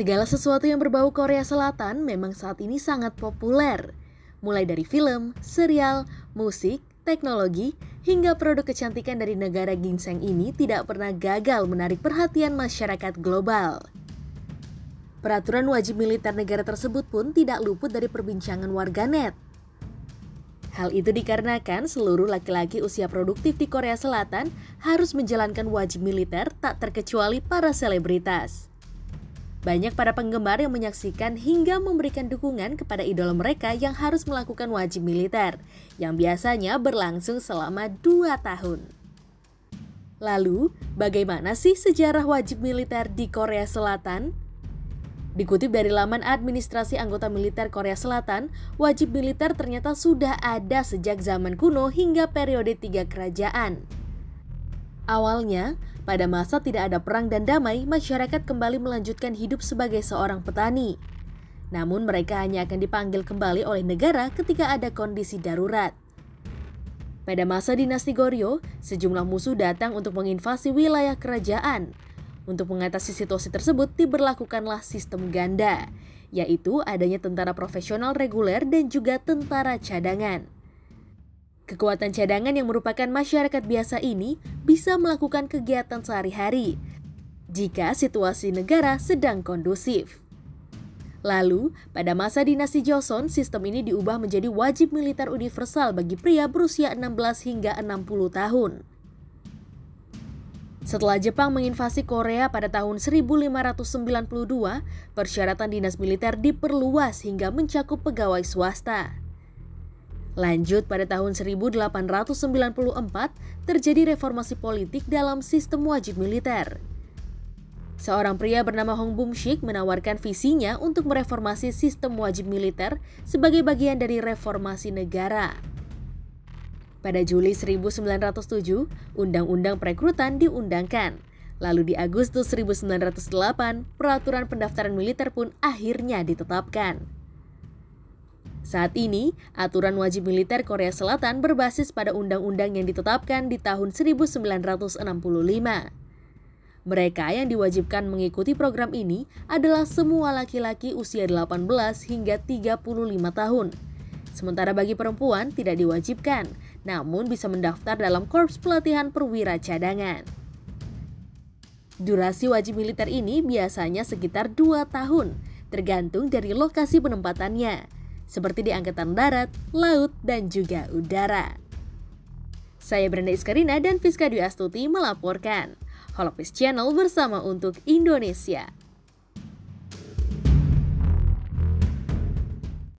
Segala sesuatu yang berbau Korea Selatan memang saat ini sangat populer. Mulai dari film, serial, musik, teknologi, hingga produk kecantikan dari negara ginseng ini tidak pernah gagal menarik perhatian masyarakat global. Peraturan wajib militer negara tersebut pun tidak luput dari perbincangan warganet. Hal itu dikarenakan seluruh laki-laki usia produktif di Korea Selatan harus menjalankan wajib militer tak terkecuali para selebritas. Banyak para penggemar yang menyaksikan hingga memberikan dukungan kepada idola mereka yang harus melakukan wajib militer, yang biasanya berlangsung selama dua tahun. Lalu, bagaimana sih sejarah wajib militer di Korea Selatan? Dikutip dari laman administrasi anggota militer Korea Selatan, wajib militer ternyata sudah ada sejak zaman kuno hingga periode tiga kerajaan. Awalnya, pada masa tidak ada perang dan damai, masyarakat kembali melanjutkan hidup sebagai seorang petani. Namun mereka hanya akan dipanggil kembali oleh negara ketika ada kondisi darurat. Pada masa dinasti Goryeo, sejumlah musuh datang untuk menginvasi wilayah kerajaan. Untuk mengatasi situasi tersebut diberlakukanlah sistem ganda, yaitu adanya tentara profesional reguler dan juga tentara cadangan. Kekuatan cadangan yang merupakan masyarakat biasa ini bisa melakukan kegiatan sehari-hari jika situasi negara sedang kondusif. Lalu, pada masa dinasti Joseon, sistem ini diubah menjadi wajib militer universal bagi pria berusia 16 hingga 60 tahun. Setelah Jepang menginvasi Korea pada tahun 1592, persyaratan dinas militer diperluas hingga mencakup pegawai swasta. Lanjut pada tahun 1894 terjadi reformasi politik dalam sistem wajib militer. Seorang pria bernama Hong Bum-shik menawarkan visinya untuk mereformasi sistem wajib militer sebagai bagian dari reformasi negara. Pada Juli 1907, Undang-Undang Perekrutan diundangkan. Lalu di Agustus 1908, peraturan pendaftaran militer pun akhirnya ditetapkan. Saat ini, aturan wajib militer Korea Selatan berbasis pada undang-undang yang ditetapkan di tahun 1965. Mereka yang diwajibkan mengikuti program ini adalah semua laki-laki usia 18 hingga 35 tahun. Sementara bagi perempuan tidak diwajibkan, namun bisa mendaftar dalam korps pelatihan perwira cadangan. Durasi wajib militer ini biasanya sekitar 2 tahun, tergantung dari lokasi penempatannya seperti di Angkatan Darat, Laut, dan juga Udara. Saya Brenda Iskarina dan Fiska Dwi Astuti melaporkan. Holopis Channel bersama untuk Indonesia.